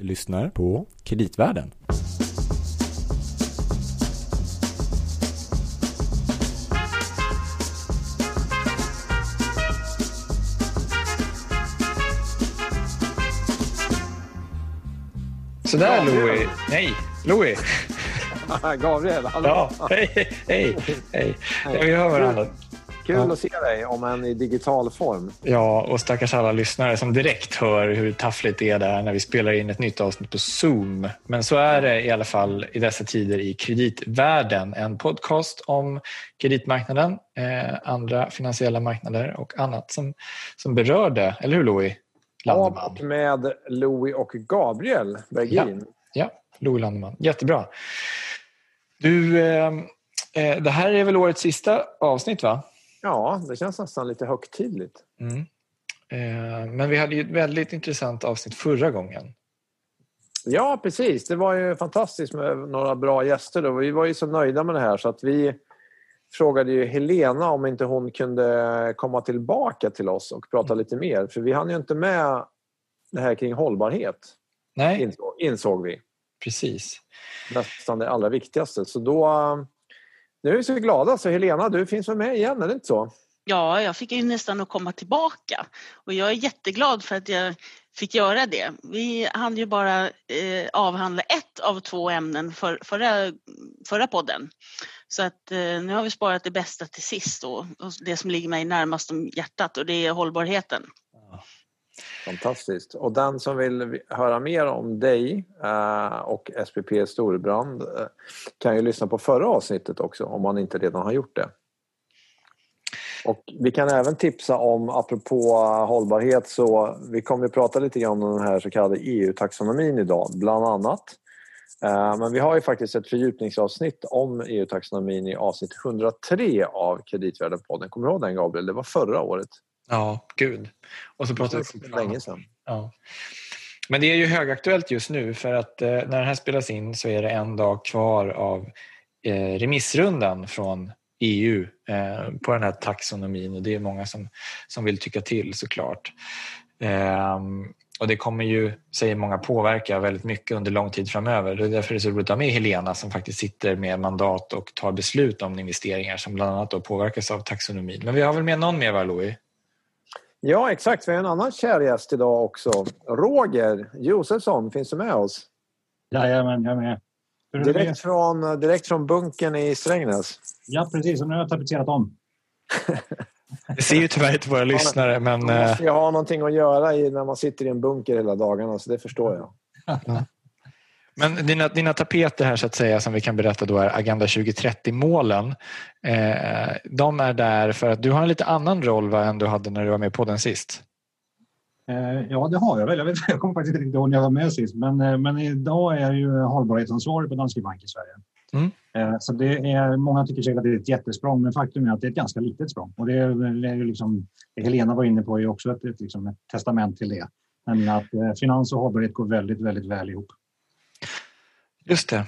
lyssnar på Kreditvärlden. Sådär Louis. Nej, Louis. Gabriel, hallå. Ja, hej, hej, hej. Vi hör varandra. Kul Ja. att se dig, om än i digital form. Ja, och stackars alla lyssnare som direkt hör hur taffligt det är där när vi spelar in ett nytt avsnitt på Zoom. Men så är det i alla fall i dessa tider i kreditvärlden. En podcast om kreditmarknaden, eh, andra finansiella marknader och annat som, som berör det. Eller hur Louis? Landeman. och med Louis och Gabriel Bergin. Ja, Louis Landeman. Jättebra. Du, eh, eh, det här är väl årets sista avsnitt va? Ja, det känns nästan lite högtidligt. Mm. Eh, men vi hade ju ett väldigt intressant avsnitt förra gången. Ja, precis. Det var ju fantastiskt med några bra gäster. Då. Vi var ju så nöjda med det här så att vi frågade ju Helena om inte hon kunde komma tillbaka till oss och prata lite mer. För vi hann ju inte med det här kring hållbarhet, Nej, insåg, insåg vi. precis. Nästan det allra viktigaste. Så då... Nu är vi så glada. Så Helena, du finns väl med igen, är det inte så? Ja, jag fick ju nästan att komma tillbaka och jag är jätteglad för att jag fick göra det. Vi hann ju bara eh, avhandla ett av två ämnen för, förra, förra podden. Så att eh, nu har vi sparat det bästa till sist då, och det som ligger mig närmast om hjärtat och det är hållbarheten. Fantastiskt. Och den som vill höra mer om dig eh, och SPP Storebrand eh, kan ju lyssna på förra avsnittet också om man inte redan har gjort det. Och vi kan även tipsa om, apropå hållbarhet, så vi kommer att prata lite grann om den här så kallade EU-taxonomin idag, bland annat. Eh, men vi har ju faktiskt ett fördjupningsavsnitt om EU-taxonomin i avsnitt 103 av Kreditvärden-podden. Kommer du ihåg den Gabriel? Det var förra året. Ja, gud. Och så Det pratar känns vi länge sedan. Ja. Men det är ju högaktuellt just nu för att eh, när den här spelas in så är det en dag kvar av eh, remissrundan från EU eh, på den här taxonomin och det är många som, som vill tycka till såklart. Ehm, och det kommer ju, säger många, påverka väldigt mycket under lång tid framöver. Det är därför det är så roligt att ha med Helena som faktiskt sitter med mandat och tar beslut om investeringar som bland annat då påverkas av taxonomin. Men vi har väl med någon mer va, Louis? Ja, exakt. Vi har en annan kär gäst idag också. Roger Josefsson, finns du med oss? Jajamän, jag är med. Hur är? Direkt från, direkt från bunkern i Strängnäs. Ja, precis. Och nu har jag tapetserat om. Det ser ju tyvärr inte våra lyssnare men Man eh, måste ju ha någonting att göra i, när man sitter i en bunker hela dagarna, så det förstår jag. Men dina, dina tapeter här så att säga som vi kan berätta då är Agenda 2030-målen. Eh, de är där för att du har en lite annan roll va, än du hade när du var med på den sist. Eh, ja, det har jag väl. Jag, vet, jag kommer faktiskt inte riktigt ihåg när jag var med sist. Men, eh, men idag är jag ju hållbarhetsansvarig på Danske Bank i Sverige. Mm. Eh, så det är, många tycker säkert att det är ett jättesprång, men faktum är att det är ett ganska litet språng. Och det är, ju liksom, det Helena var inne på är också ett, ett, liksom ett testament till det. Nämligen att eh, finans och hållbarhet går väldigt, väldigt väl ihop. Just det.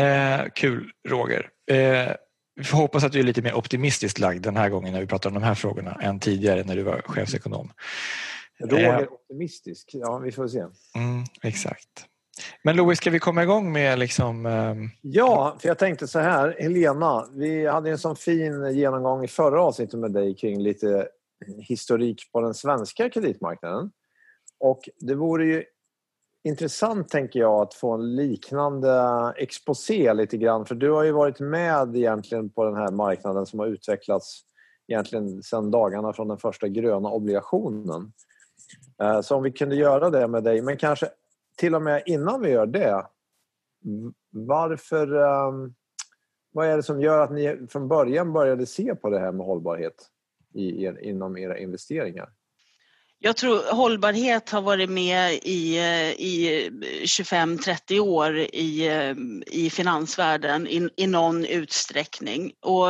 Eh, kul Roger. Eh, vi får hoppas att du är lite mer optimistiskt lagd den här gången när vi pratar om de här frågorna än tidigare när du var chefsekonom. Roger optimistisk. Ja, vi får se. Mm, exakt. Men Louis, ska vi komma igång med liksom... ehm, Ja, för jag tänkte så här. Helena, vi hade en sån fin genomgång i förra avsnittet med dig kring lite historik på den svenska kreditmarknaden. Och det vore ju intressant, tänker jag, att få en liknande exposé lite grann. För du har ju varit med egentligen på den här marknaden som har utvecklats egentligen sedan dagarna från den första gröna obligationen. Eh, så om vi kunde göra det med dig, men kanske till och med innan vi gör det. Varför... Ehm, vad är det som gör att ni från början började se på det här med hållbarhet i inom era investeringar? Jag tror hållbarhet har varit med i, eh, i eh, 25-30 år i, eh, i finansvärlden i, i någon utsträckning. Och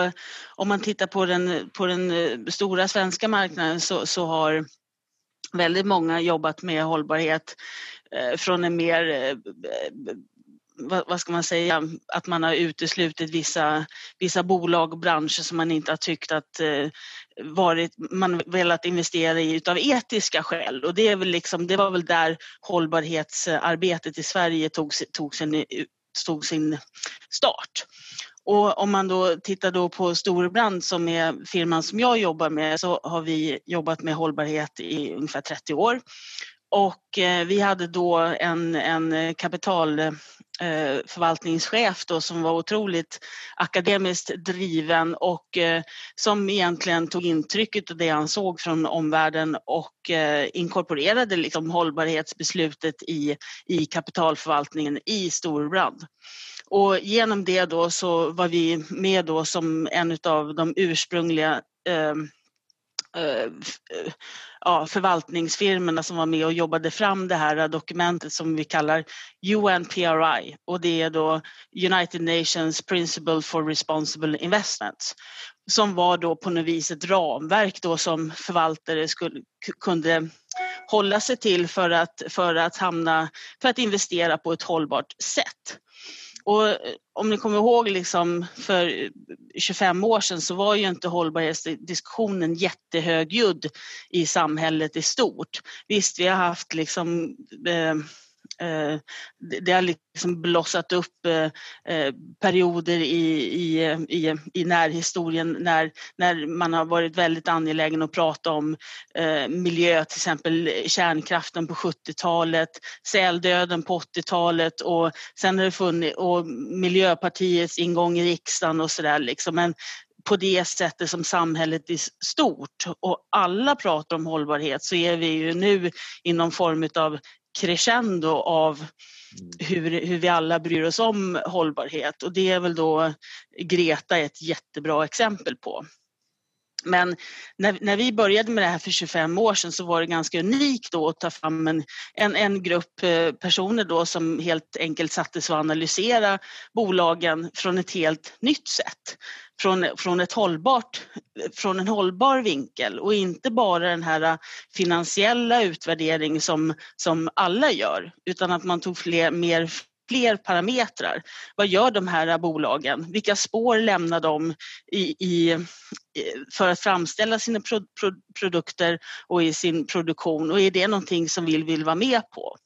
om man tittar på den, på den stora svenska marknaden så, så har väldigt många jobbat med hållbarhet från en mer vad, ska man säga, att man har uteslutit vissa, vissa bolag och branscher som man inte har tyckt att eh, varit, man velat investera i utav etiska skäl och det, är väl liksom, det var väl där hållbarhetsarbetet i Sverige tog, tog, sin, tog sin start. Och om man då tittar då på Storebrand som är firman som jag jobbar med så har vi jobbat med hållbarhet i ungefär 30 år. Och eh, vi hade då en, en eh, kapitalförvaltningschef eh, då som var otroligt akademiskt driven och eh, som egentligen tog intrycket av det han såg från omvärlden och eh, inkorporerade liksom hållbarhetsbeslutet i, i kapitalförvaltningen i Storbrand. Och genom det då så var vi med då som en av de ursprungliga eh, Eh, eh, ja, förvaltningsfirmorna som var med och jobbade fram det här dokumentet som vi kallar UNPRI och det är då United Nations Principle for Responsible Investments som var då på något vis ett ramverk då som förvaltare skulle, kunde hålla sig till för att, för att hamna, för att investera på ett hållbart sätt. Och eh, om ni kommer ihåg liksom för eh, 25 år sedan så var ju inte hållbarhetsdiskussionen jättehögljudd i samhället i stort. Visst, vi har haft liksom Eh, Eh, det har liksom blossat upp eh, eh, perioder i, i, i, i närhistorien när, när man har varit väldigt angelägen att prata om miljö, till exempel kärnkraften på 70-talet, säldöden på 80-talet och sen har det funnits och Miljöpartiets ingång i riksdagen och sådär liksom. Men på det sättet som samhället i stort och alla pratar om hållbarhet så är vi ju nu i någon form av crescendo av mm. hur, hur vi alla bryr oss om hållbarhet och det är väl då Greta ett jättebra exempel på. Men när, när vi började med det här för 25 år sedan så var det ganska unikt då att ta fram en, en, en grupp eh, personer då som helt enkelt satte sig och analysera bolagen från ett helt nytt sätt. Från, från, ett hållbart, från en hållbar vinkel och inte bara den här finansiella utvärdering som, som alla gör utan att man tog fler, mer fler parametrar. Vad gör de här bolagen? Vilka spår lämnar de i, i för att framställa sina pro, pro, produkter och i sin produktion och är det någonting som vi vill vara med på?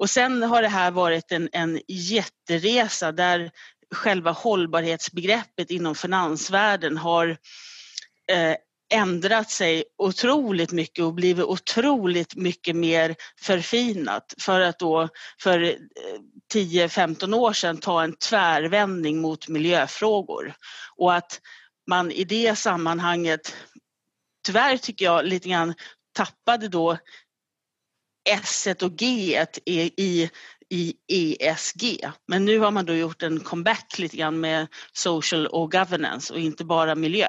Och sen har det här varit en, en jätteresa där själva hållbarhetsbegreppet inom finansvärlden har eh, ändrat sig otroligt mycket och blivit otroligt mycket mer förfinat för att då för eh, 10-15 år sedan ta en tvärvändning mot miljöfrågor. Och att man i det sammanhanget, tyvärr tycker jag lite grann tappade då S och G i, i i ESG. Men nu har man då gjort en comeback lite grann med social och governance och inte bara miljö.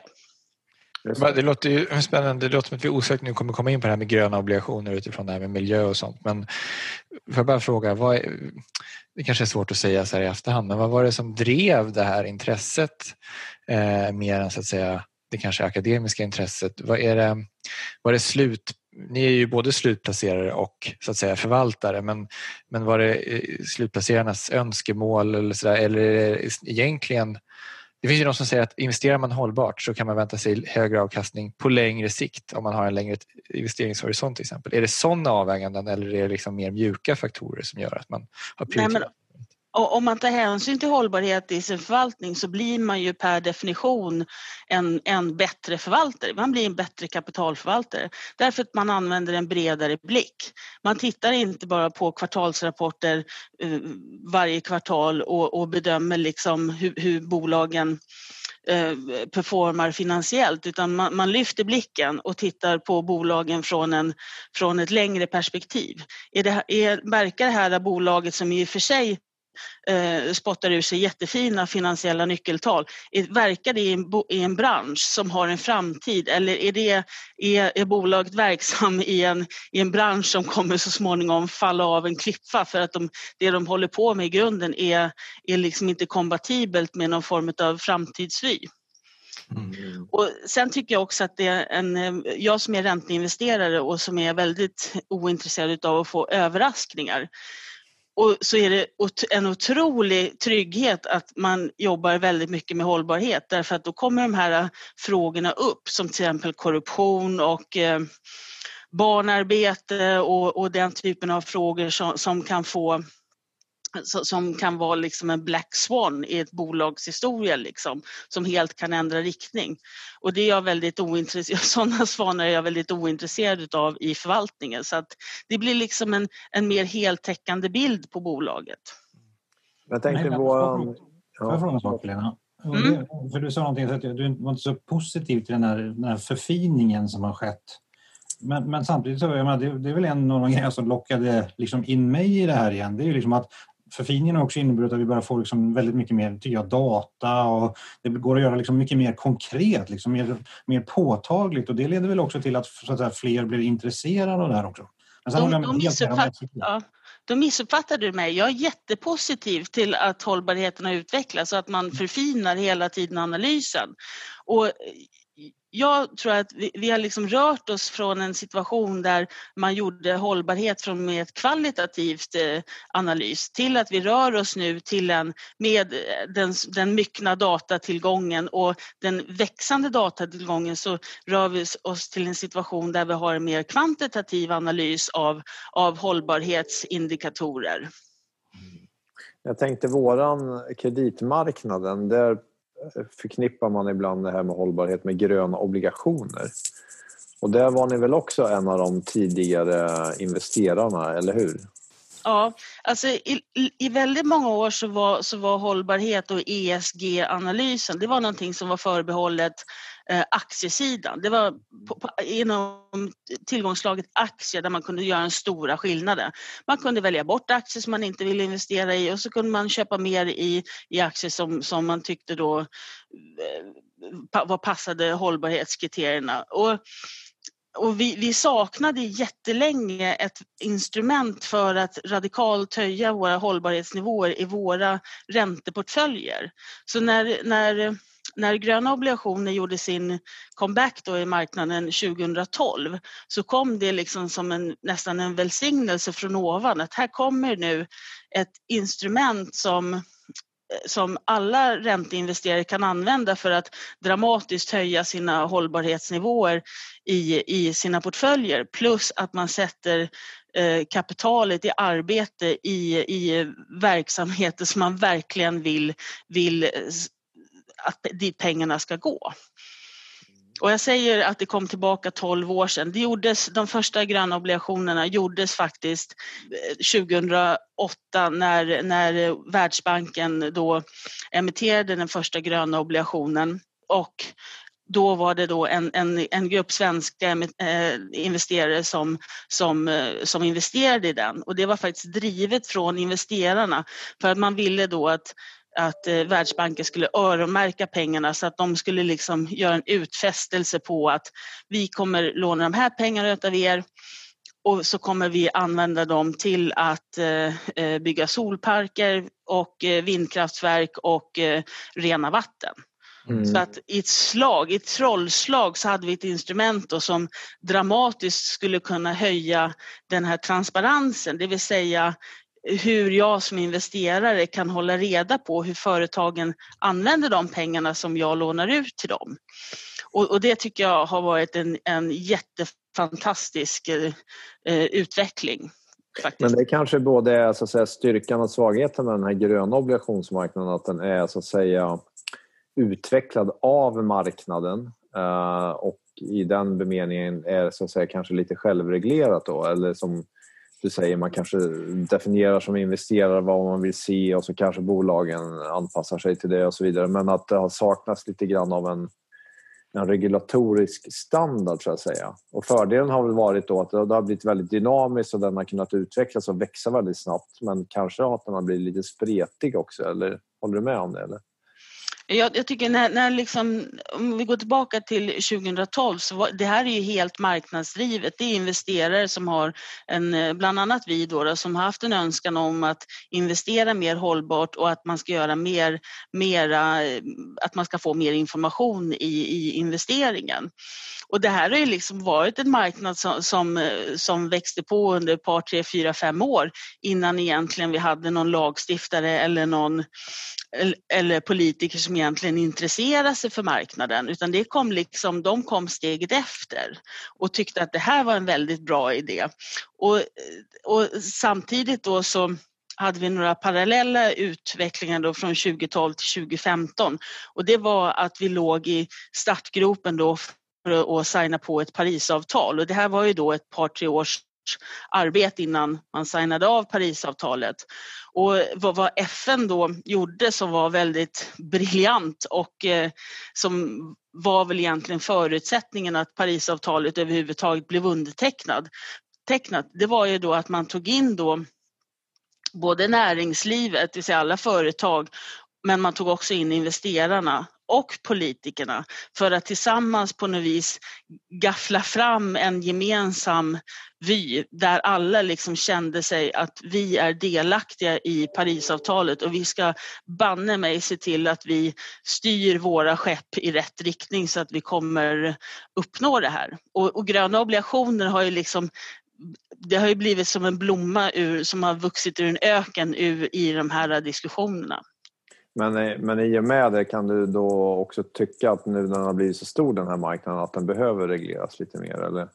Det låter ju spännande. Det låter som att vi osökt nu kommer komma in på det här med gröna obligationer utifrån det här med miljö och sånt. Men får jag bara fråga, vad är, det kanske är svårt att säga så här i efterhand, men vad var det som drev det här intresset eh, mer än så att säga det kanske akademiska intresset? Vad är det, var det slut ni är ju både slutplacerare och så att säga förvaltare men, men var det eh, slutplacerarnas önskemål eller, så där, eller är det egentligen det finns ju de som säger att investerar man hållbart så kan man vänta sig högre avkastning på längre sikt om man har en längre investeringshorisont till exempel. Är det sådana avväganden eller är det liksom mer mjuka faktorer som gör att man har prioriterat? Och om man tar hänsyn till hållbarhet i sin förvaltning så blir man ju per definition en, en bättre förvaltare. Man blir en bättre kapitalförvaltare därför att man använder en bredare blick. Man tittar inte bara på kvartalsrapporter uh, varje kvartal och, och bedömer liksom hur, hur bolagen eh, performar finansiellt utan man, man, lyfter blicken och tittar på bolagen från, en, från ett längre perspektiv. Är det, är, verkar det här bolaget som i och för sig eh, spottar ur sig jättefina finansiella nyckeltal. Verkar det i en, i en bransch som har en framtid eller är, det, är, är bolaget verksam i en, i en bransch som kommer så småningom falla av en klippa för att de, det de håller på med i grunden är, är liksom inte kompatibelt med någon form av framtidsvy? Mm. Och sen tycker jag också att det är en, eh, jag som är ränteinvesterare och som är väldigt ointresserad av att få överraskningar och så är det en otrolig trygghet att man jobbar väldigt mycket med hållbarhet därför att då kommer de här äh, frågorna upp som till exempel korruption och eh, barnarbete och, och den typen av frågor som, som kan få som kan vara liksom en black swan i ett bolags historia liksom, som helt kan ändra riktning. Och det är jag väldigt ointresserad sådana svanar är jag väldigt ointresserad av i förvaltningen så att det blir liksom en, en mer heltäckande bild på bolaget. Jag tänkte på... Får jag fråga en sak Lena? Mm. För du sa någonting att du var inte så positiv till den här, den här förfiningen som har skett men, men samtidigt så jag menar, det, det är väl en av de grejer som lockade liksom in mig i det här igen. Det är ju liksom att förfiningen har också inneburit att vi börjar få liksom väldigt mycket mer jag, data och det går att göra liksom mycket mer konkret, liksom mer, mer påtagligt och det leder väl också till att, så att säga, fler blir intresserade av det här också. Men de, de, missuppfatt, ja, då missuppfattar du mig. Jag är jättepositiv till att hållbarheten har utvecklats och att man förfinar hela tiden analysen. Och jag tror att vi, vi, har liksom rört oss från en situation där man gjorde hållbarhet från med ett kvalitativt eh, analys till att vi rör oss nu till en med eh, den, den myckna datatillgången och den växande datatillgången så rör vi oss till en situation där vi har en mer kvantitativ analys av, av hållbarhetsindikatorer. Jag tänkte våran kreditmarknaden, där förknippar man ibland det här med hållbarhet med gröna obligationer. Och där var ni väl också en av de tidigare investerarna, eller hur? Ja, alltså i, i väldigt många år så var, så var hållbarhet och ESG-analysen, det var någonting som var förbehållet Eh, aktiesidan. Det var på, på, inom tillgångslaget aktier där man kunde göra den stora skillnaden. Man kunde välja bort aktier som man inte ville investera i och så kunde man köpa mer i, i aktier som, som man tyckte då eh, var passade hållbarhetskriterierna. Och, och vi, vi, saknade jättelänge ett instrument för att radikalt höja våra hållbarhetsnivåer i våra ränteportföljer. Så när, när när gröna obligationer gjorde sin comeback då i marknaden 2012 så kom det liksom som en, nästan en välsignelse från ovan att här kommer nu ett instrument som som alla ränteinvesterare kan använda för att dramatiskt höja sina hållbarhetsnivåer i, i sina portföljer. Plus att man sätter eh, kapitalet i arbete i, i verksamheter som man verkligen vill, vill eh, att dit pengarna ska gå. Och jag säger att det kom tillbaka 12 år sedan. Det gjordes, de första gröna obligationerna gjordes faktiskt eh, 2008 när, när Världsbanken då emitterade den första gröna obligationen. Och då var det då en, en, en grupp svenska eh, investerare som, som, eh, som investerade i den. Och det var faktiskt drivet från investerarna för att man ville då att att eh, Världsbanken skulle öronmärka pengarna så att de skulle liksom göra en utfästelse på att vi kommer låna de här pengarna av er och så kommer vi använda dem till att eh, eh bygga solparker och eh, vindkraftverk och eh, rena vatten. Mm. Så att i ett slag, i ett trollslag så hade vi ett instrument då som dramatiskt skulle kunna höja den här transparensen, det vill säga hur jag som investerare kan hålla reda på hur företagen använder de pengarna som jag lånar ut till dem. Och, och det tycker jag har varit en, en jättefantastisk eh, eh, utveckling. Faktiskt. Men det kanske både är så att säga, styrkan och svagheten med den här gröna obligationsmarknaden, att den är så att säga utvecklad av marknaden eh, och i den bemeningen är så att säga kanske lite självreglerat då, eller som du säger, man kanske definierar som investerare vad man vill se och så kanske bolagen anpassar sig till det och så vidare. Men att det har saknats lite grann av en, en regulatorisk standard så att säga. Och fördelen har väl varit då att det har blivit väldigt dynamiskt och den har kunnat utvecklas och växa väldigt snabbt. Men kanske att den har blivit lite spretig också, eller håller du med om det? Eller? Jag, jag tycker när, när liksom, om vi går tillbaka till 2012 så var, det här är ju helt marknadsdrivet. Det är investerare som har en, eh, bland annat vi då, då som har haft en önskan om att investera mer hållbart och att man ska göra mer, mera, eh, att man ska få mer information i, i investeringen. Och det här har ju liksom varit en marknad som, som, eh, som växte på under ett par, tre, fyra, fem år innan egentligen vi hade någon lagstiftare eller någon eller politiker som egentligen intressera sig för marknaden utan det kom liksom, de kom steget efter och tyckte att det här var en väldigt bra idé. Och, och samtidigt då så hade vi några parallella utvecklingar då från 2012 till 2015 och det var att vi låg i startgropen då för att signa på ett Parisavtal och det här var ju då ett par tre års arbete innan man signade av Parisavtalet. Och vad, vad FN då gjorde som var väldigt briljant och eh, som var väl egentligen förutsättningen att Parisavtalet överhuvudtaget blev undertecknat. Tecknat, det var ju då att man tog in då både näringslivet, det vill säga alla företag, men man tog också in investerarna och politikerna för att tillsammans på något vis gaffla fram en gemensam vy där alla liksom kände sig att vi är delaktiga i Parisavtalet och vi ska banne mig se till att vi styr våra skepp i rätt riktning så att vi kommer uppnå det här. Och, och gröna obligationer har ju liksom det har ju blivit som en blomma ur, som har vuxit ur en öken ur, i de här diskussionerna. Men, men i och med det kan du då också tycka att nu när den har blivit så stor den här marknaden att den behöver regleras lite mer eller?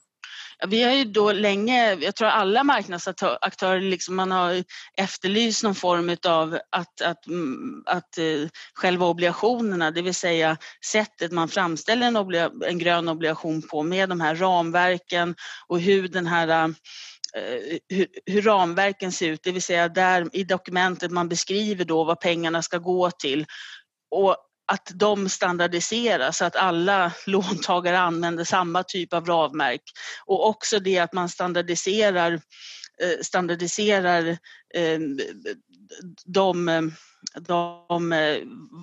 Vi har ju då länge, jag tror alla marknadsaktörer, liksom man har efterlyst någon form av att, att, mm, att eh, själva obligationerna, det vill säga sättet man framställer en, obliga, en grön obligation på med de här ramverken och hur den här Eh, hur, hur, ramverken ser ut, det vill säga där i dokumentet man beskriver då vad pengarna ska gå till. Och att de standardiseras så att alla låntagare använder samma typ av ramverk. Och också det att man standardiserar, eh, standardiserar eh, de, de,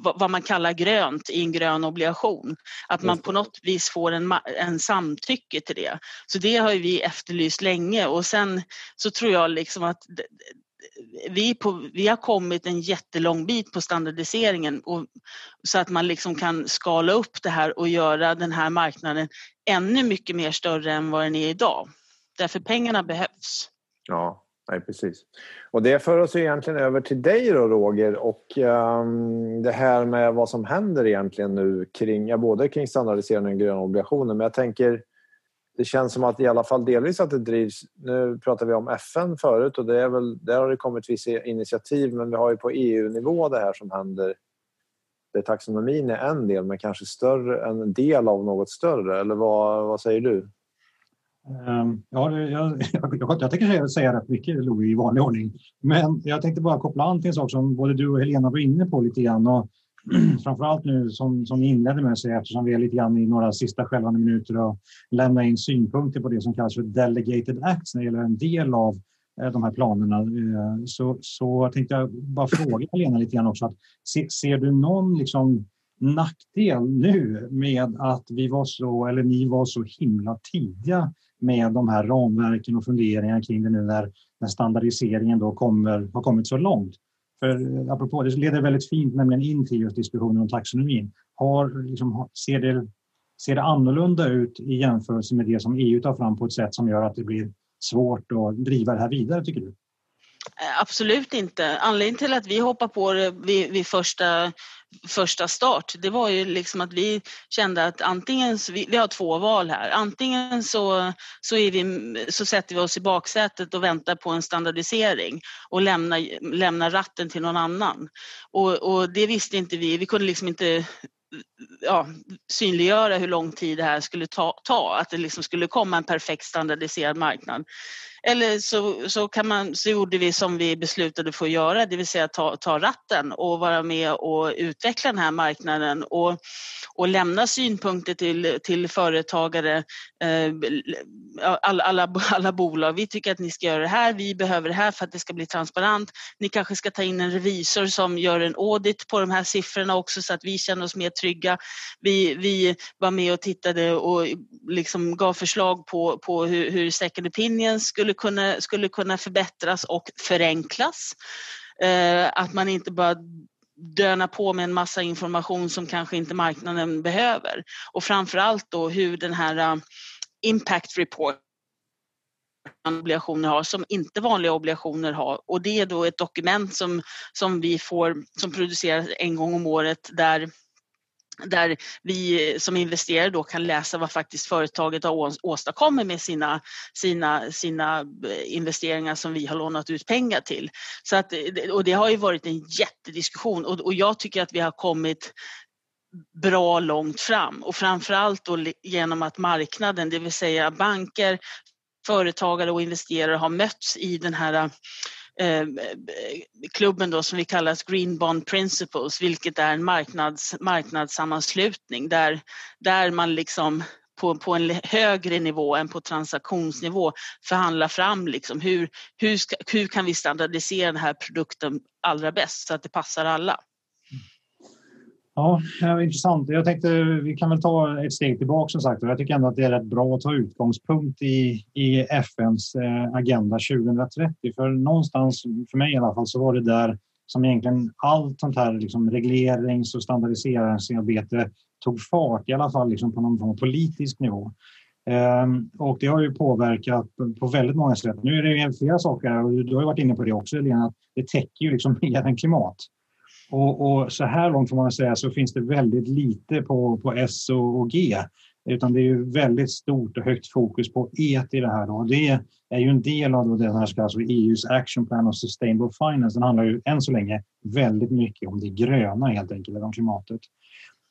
vad man kallar grönt i en grön obligation. Att man på något vis får en, en samtycke till det. Så det har vi efterlyst länge och sen så tror jag liksom att vi, på, vi har kommit en jättelång bit på standardiseringen och, så att man liksom kan skala upp det här och göra den här marknaden ännu mycket mer större än vad den är idag. Därför pengarna behövs. Ja, nej, precis. Och det för oss egentligen över till dig då Roger och um, det här med vad som händer egentligen nu kring, ja, både kring standardiseringen och gröna obligationer men jag tänker det känns som att i alla fall delvis att det drivs... Nu pratar vi om FN förut och det är väl, där har det kommit vissa initiativ men vi har ju på EU-nivå det här som händer där taxonomin är en del men kanske större, en del av något större. Eller vad, vad säger du? Um, ja, jag, jag, jag, jag tänker säga rätt mycket Louis i vanlig ordning. Men jag tänkte bara koppla an till en sak som både du och Helena var inne på lite grann. Och framförallt nu som, som ni inledde med att säga eftersom vi är lite grann i några sista skälvande minuter och lämna in synpunkter på det som kallas för delegated acts när det gäller en del av eh, de här planerna. Eh, så, så tänkte jag bara fråga Lena lite grann också. Att, se, ser du någon liksom nackdel nu med att vi var så, eller ni var så himla tidiga med de här ramverken och funderingar kring det nu när, när standardiseringen då kommer, har kommit så långt? För eh, apropå, det leder väldigt fint nämligen in till just diskussionen om taxonomin. Har, liksom, ser, det, ser det annorlunda ut i jämförelse med det som EU tar fram på ett sätt som gör att det blir svårt att driva det här vidare, tycker du? Absolut inte. Anledningen till att vi hoppar på det vid, vid första första start, det var ju liksom att vi kände att antingen, vi, vi har två val här, antingen så, så, är vi, så sätter vi oss i baksätet och väntar på en standardisering och lämnar, lämnar ratten till någon annan. Och, och det visste inte vi, vi kunde liksom inte ja, synliggöra hur lång tid det här skulle ta, ta, att det liksom skulle komma en perfekt standardiserad marknad eller så, så, kan man, så gjorde vi som vi beslutade för att göra, det vill säga ta, ta ratten och vara med och utveckla den här marknaden och, och lämna synpunkter till, till företagare, eh, alla, alla, alla bolag. Vi tycker att ni ska göra det här, vi behöver det här för att det ska bli transparent. Ni kanske ska ta in en revisor som gör en audit på de här siffrorna också så att vi känner oss mer trygga. Vi, vi var med och tittade och liksom gav förslag på, på hur, hur second opinion skulle kunna, skulle kunna förbättras och förenklas. Eh, att man inte bara döna på med en massa information som kanske inte marknaden behöver. Och framförallt då hur den här eh, impact report obligationer har som inte vanliga obligationer har och det är då ett dokument som, som vi får som produceras en gång om året där där vi som investerare då kan läsa vad faktiskt företaget har åstadkommit med sina, sina, sina eh, investeringar som vi har lånat ut pengar till. Så att, eh, och det har ju varit en jättediskussion och, och jag tycker att vi har kommit bra långt fram och framförallt då genom att marknaden, det vill säga banker, företagare och investerare har mötts i den här eh, klubben då som vi kallar Green Bond Principles, vilket är en marknads, marknadssammanslutning där, där man liksom på, på en högre nivå än på transaktionsnivå förhandla fram liksom hur, hur, ska, hur kan vi standardisera den här produkten allra bäst så att det passar alla. Ja, intressant. Jag tänkte vi kan väl ta ett steg tillbaka som sagt. Jag tycker ändå att det är rätt bra att ta utgångspunkt i, i FNs eh, agenda 2030. För någonstans, för mig i alla fall, så var det där som egentligen allt sånt här liksom reglerings och standardiseringsarbete tog fart, i alla fall liksom på någon politisk nivå. Ehm, och det har ju påverkat på väldigt många sätt. Nu är det flera saker, och du har varit inne på det också, Lena, att det täcker ju liksom mer än klimat. Och, och, så här långt får man säga så finns det väldigt lite på, på S och, G. Utan det är ju väldigt stort och högt fokus på E i det här. Då. Det är ju en del av det här ska alltså EUs Action Plan of Sustainable Finance. Den handlar ju än så länge väldigt mycket om det gröna helt enkelt, om klimatet.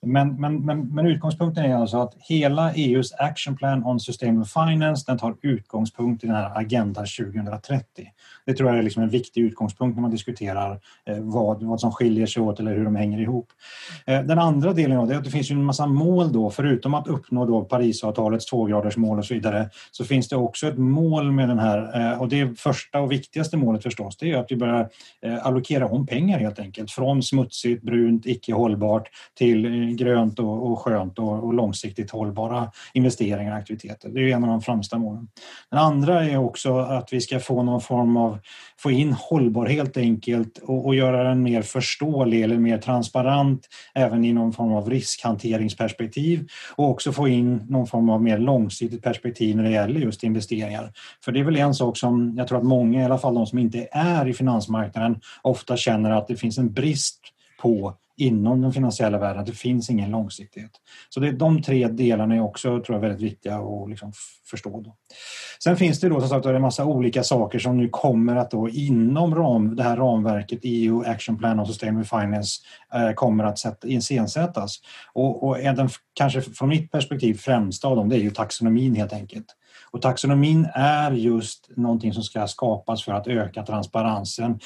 Men, men, men, men, utgångspunkten är alltså att hela EUs Action Plan on Sustainable Finance den tar utgångspunkt i den här Agenda 2030. Det tror jag är liksom en viktig utgångspunkt när man diskuterar eh, vad, vad som skiljer sig åt eller hur de hänger ihop. Eh, den andra delen av det är att det finns ju en massa mål då, förutom att uppnå då Parisavtalets tvågradersmål och så vidare, så finns det också ett mål med den här eh, och det första och viktigaste målet förstås, det är att vi börjar allokera om pengar helt enkelt från smutsigt, brunt, icke hållbart till grönt och, och skönt och, och, långsiktigt hållbara investeringar och aktiviteter. Det är en av de främsta målen. Den andra är också att vi ska få någon form av, få in hållbar helt enkelt och, och göra den mer förståelig eller mer transparent även i någon form av riskhanteringsperspektiv och också få in någon form av mer långsiktigt perspektiv när det gäller just investeringar. För det är väl en sak som jag tror att många, i alla fall de som inte är i finansmarknaden, ofta känner att det finns en brist på inom den finansiella världen. Det finns ingen långsiktighet. Så det, de tre delarna är också tror jag, väldigt viktiga att liksom förstå. Då. Sen finns det då som sagt en massa olika saker som nu kommer att då inom ram, det här ramverket EU Action Plan och Sustainable Finance eh, kommer att sätta, iscensättas. Och, och den kanske från mitt perspektiv främsta av dem det är ju taxonomin helt enkelt. Och taxonomin är just någonting som ska skapas för att öka transparensen,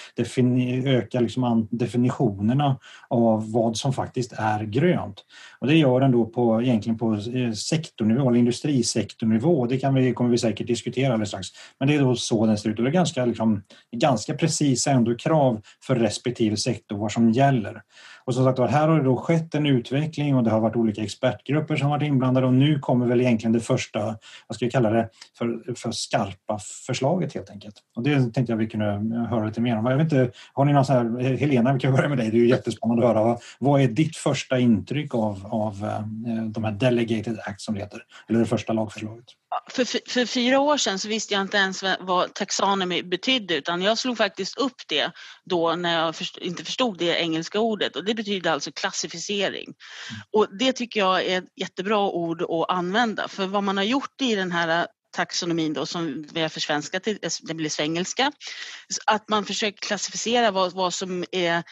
öka liksom definitionerna av vad som faktiskt är grönt. Och det gör den då på, egentligen på eh, sektornivå, eller industrisektornivå. Det kan vi, kommer vi säkert diskutera alldeles strax. Men det är då så den ser ut och det är ganska, liksom, ganska precisa ändå krav för respektive sektor vad som gäller. Och som sagt här har det då skett en utveckling och det har varit olika expertgrupper som varit inblandade och nu kommer väl egentligen det första, vad ska vi kalla det, för, för skarpa förslaget helt enkelt. Och det tänkte jag vi kunde höra lite mer om. Jag vet inte, har ni någon sån här, Helena, vi kan börja med dig, det är ju jättespännande att höra. Vad är ditt första intryck av, av eh, de här Delegated Acts som det heter, eller det första lagförslaget? För, för fyra år sedan så visste jag inte ens vad taxonomy betydde utan jag slog faktiskt upp det då när jag först, inte förstod det engelska ordet och det betyder alltså klassificering. Mm. Och det tycker jag är ett jättebra ord att använda för vad man har gjort i den här taxonomin då som vi har försvenskat till, det blir svengelska. Att man försöker klassificera vad, vad som är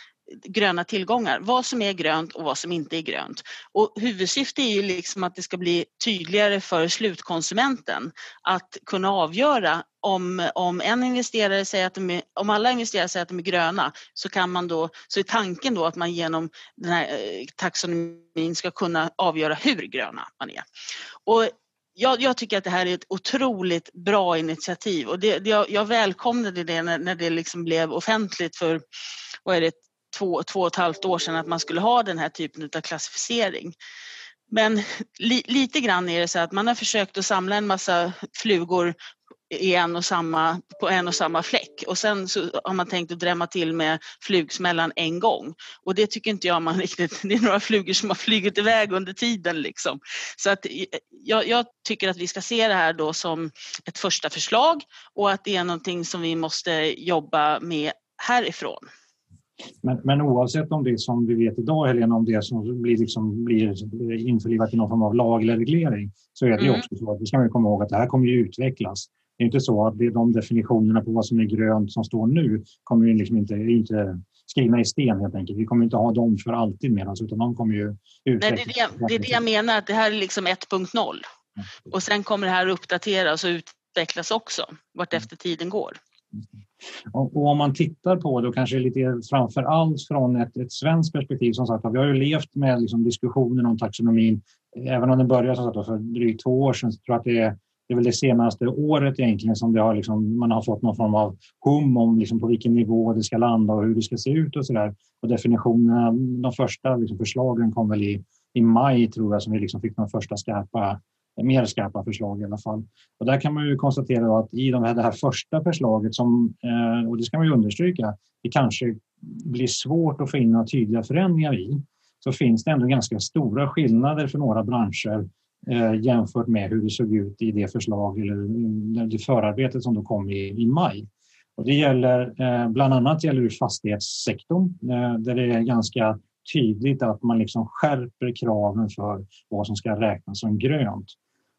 gröna tillgångar, vad som är grönt och vad som inte är grönt. Och huvudsyftet är ju liksom att det ska bli tydligare för slutkonsumenten att kunna avgöra om, om en investerare säger att de är, om alla investerare säger att de är gröna så kan man då, så är tanken då att man genom den här eh, taxonomin ska kunna avgöra hur gröna man är. Och jag, jag, tycker att det här är ett otroligt bra initiativ och det, jag, jag välkomnade det när, när det liksom blev offentligt för vad är det, två, två och ett halvt år sedan att man skulle ha den här typen av klassificering. Men li, lite grann är det så att man har försökt att samla en massa flugor i en och samma, på en och samma fläck och sen så har man tänkt att drämma till med flugsmällan en gång och det tycker inte jag man riktigt, det är några flugor som har flugit iväg under tiden liksom. Så att jag, jag, tycker att vi ska se det här då som ett första förslag och att det är någonting som vi måste jobba med härifrån. Men, men oavsett om det som vi vet idag, Helena, om det som blir, liksom, blir införlivat i någon form av lag eller reglering, så är det mm. också så att vi ska komma ihåg att det här kommer ju utvecklas. Det är inte så att det är de definitionerna på vad som är grönt som står nu kommer ju liksom inte, inte skrivna i sten helt enkelt. Vi kommer inte ha dem för alltid med oss utan de kommer ju utvecklas. Nej, det, är det, det är det jag menar, att det här är liksom 1.0 och sen kommer det här uppdateras och utvecklas också vartefter tiden går. Och, och, om man tittar på det, och kanske lite framför allt från ett, ett svenskt perspektiv, som sagt, vi har ju levt med liksom diskussionen om taxonomin, även om den började som sagt, för drygt två år sedan, så tror jag att det är, det är väl det senaste året egentligen som det har liksom, man har fått någon form av hum om liksom på vilken nivå det ska landa och hur det ska se ut och så där. Och definitionerna, de första liksom förslagen kom väl i, i maj tror jag som vi liksom fick de första skarpa mer skarpa förslag i alla fall. Och där kan man ju konstatera att i de här, det här första förslaget, som, eh, och det ska man ju understryka, det kanske blir svårt att få in några tydliga förändringar i, så finns det ändå ganska stora skillnader för några branscher eh, jämfört med hur det såg ut i det förslag eller eh, det förarbetet som då kom i, i maj. Och det gäller eh, bland annat gäller det fastighetssektorn eh, där det är ganska tydligt att man liksom skärper kraven för vad som ska räknas som grönt.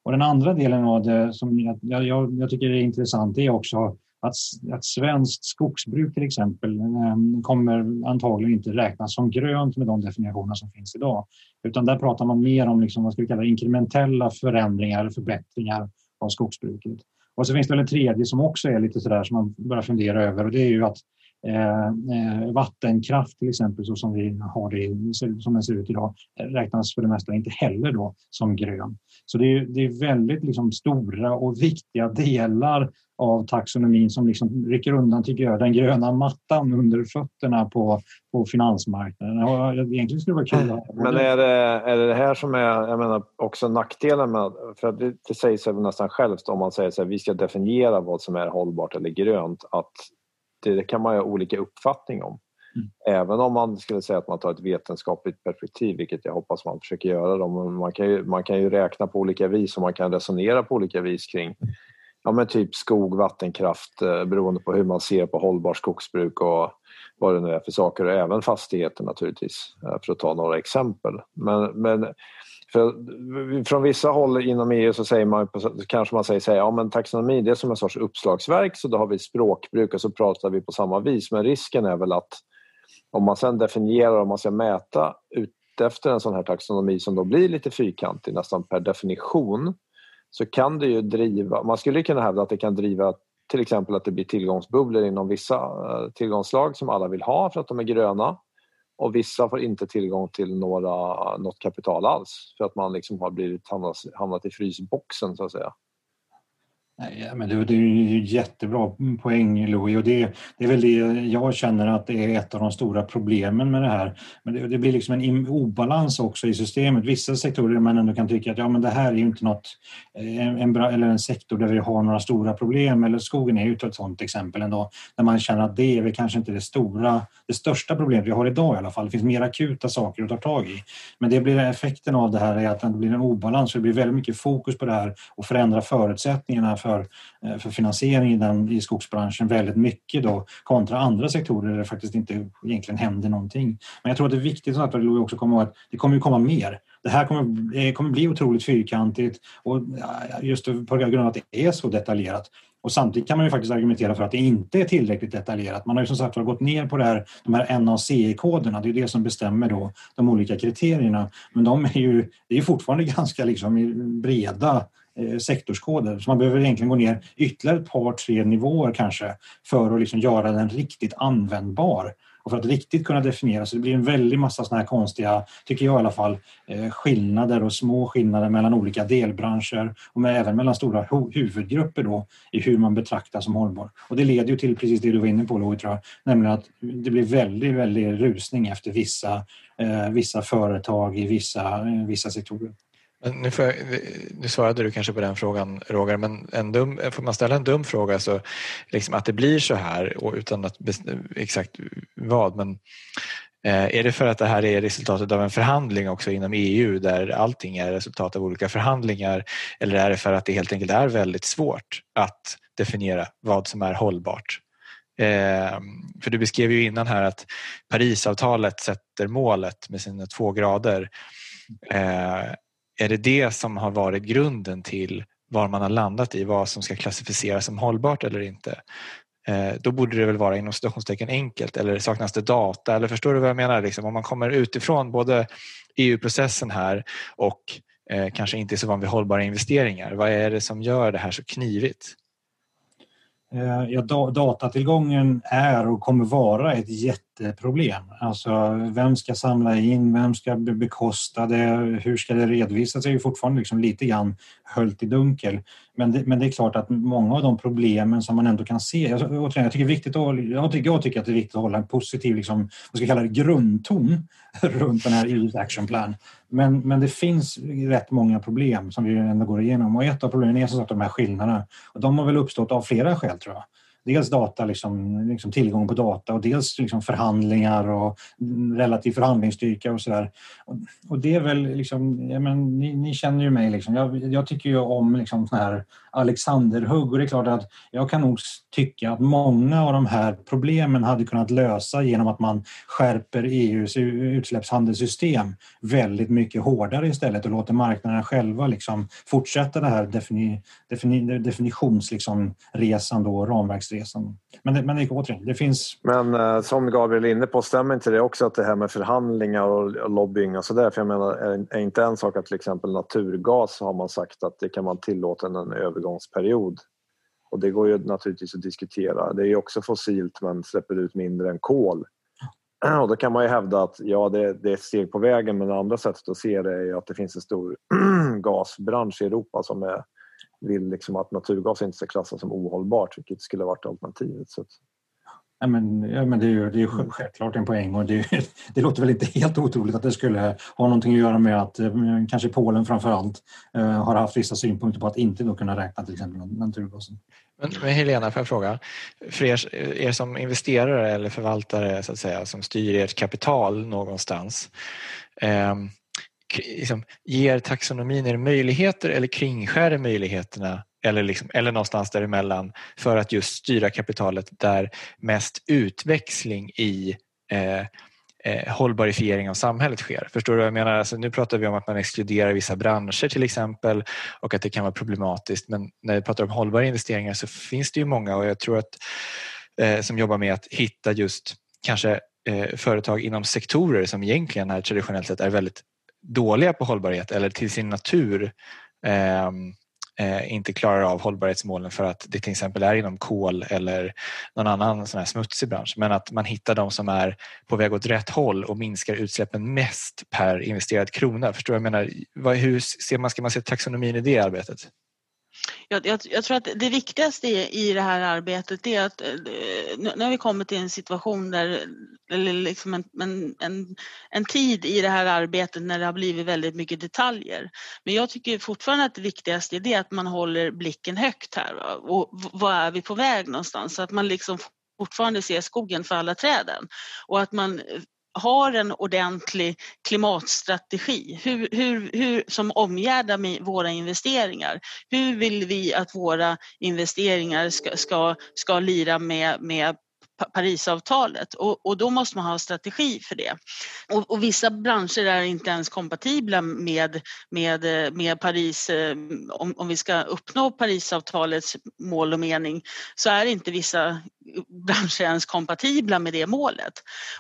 Och den andra delen av det som jag, jag, jag tycker är intressant är också att, att svenskt skogsbruk till exempel eh, kommer antagligen inte räknas som grönt med de definitioner som finns idag. Utan där pratar man mer om liksom, vad ska vi kalla inkrementella förändringar, förbättringar av skogsbruket. Och så finns det väl en tredje som också är lite sådär som man börjar fundera över och det är ju att Eh, eh, vattenkraft till exempel, så som vi har det som den ser ut idag, räknas för det mesta inte heller då som grön. Så det är, det är väldigt liksom stora och viktiga delar av taxonomin som liksom rycker undan, tycker jag, den gröna mattan under fötterna på, på finansmarknaden. Egentligen skulle det vara kul att Men är det, är det det här som är jag menar, också nackdelen med... För det, det säger sig nästan självt om man säger att vi ska definiera vad som är hållbart eller grönt, att det kan man ha olika uppfattning om. Mm. Även om man skulle säga att man tar ett vetenskapligt perspektiv, vilket jag hoppas man försöker göra. Då. Man, kan ju, man kan ju räkna på olika vis och man kan resonera på olika vis kring ja, men typ skog, vattenkraft eh, beroende på hur man ser på hållbar skogsbruk och vad det nu är för saker och även fastigheter naturligtvis eh, för att ta några exempel. Men, men för från vissa håll inom EU så säger man, kanske man säger så här, ja men taxonomi det är som en sorts uppslagsverk så då har vi språkbruk och så pratar vi på samma vis. Men risken är väl att om man sen definierar, och man ska mäta utefter en sån här taxonomi som då blir lite fyrkantig nästan per definition så kan det ju driva, man skulle kunna hävda att det kan driva till exempel att det blir tillgångsbubblor inom vissa eh, tillgångsslag som alla vill ha för att de är gröna och vissa får inte tillgång till några, något kapital alls för att man liksom har blivit hamnat, hamnat i frysboxen så att säga. Nej, men det, det är ju jättebra poäng Louis och det, det är väl det jag känner att det är ett av de stora problemen med det här. Men det, det blir liksom en obalans också i systemet. Vissa sektorer man ändå kan tycka att ja, men det här är ju inte något, eh, en, en, eller en sektor där vi har några stora problem eller skogen är ju ett sådant exempel ändå där man känner att det är väl kanske inte det stora, det största problemet vi har idag i alla fall. Det finns mer akuta saker att ta tag i. Men det blir effekten av det här är att det blir en obalans. Det blir väldigt mycket fokus på det här och förändra förutsättningarna för, eh, för finansiering i, den, i skogsbranschen väldigt mycket då kontra andra sektorer där det faktiskt inte egentligen händer någonting. Men jag tror att det är viktigt att också komma ihåg att det kommer ju komma mer. Det här kommer, det kommer bli otroligt fyrkantigt och just på grund av att det är så detaljerat. Och samtidigt kan man ju faktiskt argumentera för att det inte är tillräckligt detaljerat. Man har ju som sagt gått ner på det här, de här NACI-koderna, det är det som bestämmer då de olika kriterierna. Men de är ju, det är fortfarande ganska liksom breda Eh, sektorskoder. Så man behöver egentligen gå ner ytterligare ett par, tre nivåer kanske för att liksom göra den riktigt användbar. Och för att riktigt kunna definiera så det blir en väldig massa såna här konstiga, tycker jag i alla fall, eh, skillnader och små skillnader mellan olika delbranscher och med, även mellan stora huvudgrupper då i hur man betraktar som hållbar. Och det leder ju till precis det du var inne på Louis, tror jag, nämligen att det blir väldigt, väldigt rusning efter vissa, eh, vissa företag i vissa, vissa sektorer. Eh, nu, jag, nu, svarade du kanske på den frågan Roger, men en dum, får man ställa en dum fråga så liksom att det blir så här och utan att exakt vad men eh, är det för att det här är resultatet av en förhandling också inom EU där allting är resultat av olika förhandlingar eller är det för att det helt enkelt är väldigt svårt att definiera vad som är hållbart? Eh, för du beskrev ju innan här att Parisavtalet sätter målet med sina två grader eh, är det det som har varit grunden till var man har landat i vad som ska klassificeras som hållbart eller inte. Eh, då borde det väl vara inom situationstecken enkelt eller saknas det data? Eller förstår du vad jag menar? Liksom, om man kommer utifrån både EU-processen här och eh, kanske inte är så van vid hållbara investeringar. Vad är det som gör det här så knivigt? Eh, ja, datatillgången är och kommer vara ett jätte jätteproblem. Alltså, vem ska samla in, vem ska bekosta det, hur ska det redovisas? Det är ju fortfarande liksom lite grann höljt i dunkel. Men det, men det är klart att många av de problemen som man ändå kan se... Alltså, jag, jag, tycker, viktigt att, jag, tycker, jag tycker att det är viktigt att hålla en positiv liksom, vad ska jag kalla det, grundton runt den här EU's action plan. Men, men det finns rätt många problem som vi ändå går igenom och ett av problemen är som sagt de här skillnaderna. Och de har väl uppstått av flera skäl tror jag dels data, liksom, liksom tillgång på data och dels liksom förhandlingar och relativ förhandlingsstyrka och sådär. Och, och, det är väl liksom, ja, men, ni, ni känner ju mig liksom. Jag, jag tycker ju om liksom såna här Alexanderhugg och det är klart att jag kan nog tycka att många av de här problemen hade kunnat lösa genom att man skärper EUs utsläppshandelssystem väldigt mycket hårdare istället och låter marknaden själva liksom fortsätta det här defini, defini, definitionsresan liksom, och ramverksresan. Men det, men det, återigen, det finns... Men eh, som Gabriel är inne på, stämmer inte det också att det här med förhandlingar och, lobbying och sådär, för jag menar, är, inte en sak att till exempel naturgas har man sagt att det kan man tillåta en övergångsperiod och det går ju naturligtvis att diskutera. Det är också fossilt men släpper ut mindre än kol. Och då kan man ju hävda att ja, det, det är ett steg på vägen men det andra sättet att se det är att det finns en stor gasbransch i Europa som är, vill liksom att naturgas inte ska klassas som ohållbart vilket skulle varit alternativet. Så Ja, men, ja, men det är ju det är självklart en poäng och det, det låter väl inte helt otroligt att det skulle ha någonting att göra med att eh, kanske Polen framför allt eh, har haft vissa synpunkter på att inte då kunna räkna till exempel naturgasen. Men, men Helena, får jag fråga, för er, er, som investerare eller förvaltare så att säga, som styr ert kapital någonstans, eh, liksom, ger taxonomin er möjligheter eller kringskär det möjligheterna eller, liksom, eller någonstans däremellan för att just styra kapitalet där mest utväxling i eh, eh, hållbarifiering av samhället sker. Förstår du vad jag menar? Alltså, nu pratar vi om att man exkluderar vissa branscher till exempel och att det kan vara problematiskt men när vi pratar om hållbara investeringar så finns det ju många och jag tror att eh, som jobbar med att hitta just kanske eh, företag inom sektorer som egentligen är traditionellt sett är väldigt dåliga på hållbarhet eller till sin natur eh, Eh, inte klarar av hållbarhetsmålen för att det till exempel är inom kol eller någon annan sån här smutsig bransch. Men att man hittar de som är på väg åt rätt håll och minskar utsläppen mest per investerad krona. Förstår du vad jag menar? Vad, hur ser man, ska man se taxonomin i det arbetet? Jag, jag, jag, tror att det viktigaste i, i det här arbetet är att eh, nu, nu har vi kommit till en situation där, eller liksom en, en, en, en, tid i det här arbetet när det har blivit väldigt mycket detaljer. Men jag tycker fortfarande att det viktigaste är det att man håller blicken högt här. Va? Och vad är vi på väg någonstans? Så att man liksom fortfarande ser skogen för alla träden och att man eh, har en ordentlig klimatstrategi hur, hur, hur, som omgärdar våra investeringar. Hur vill vi att våra investeringar ska, ska, ska lira med, med Parisavtalet och, och då måste man ha en strategi för det. Och, och, vissa branscher är inte ens kompatibla med, med, med Paris, eh, om, om vi ska uppnå Parisavtalets mål och mening så är inte vissa branscher ens kompatibla med det målet.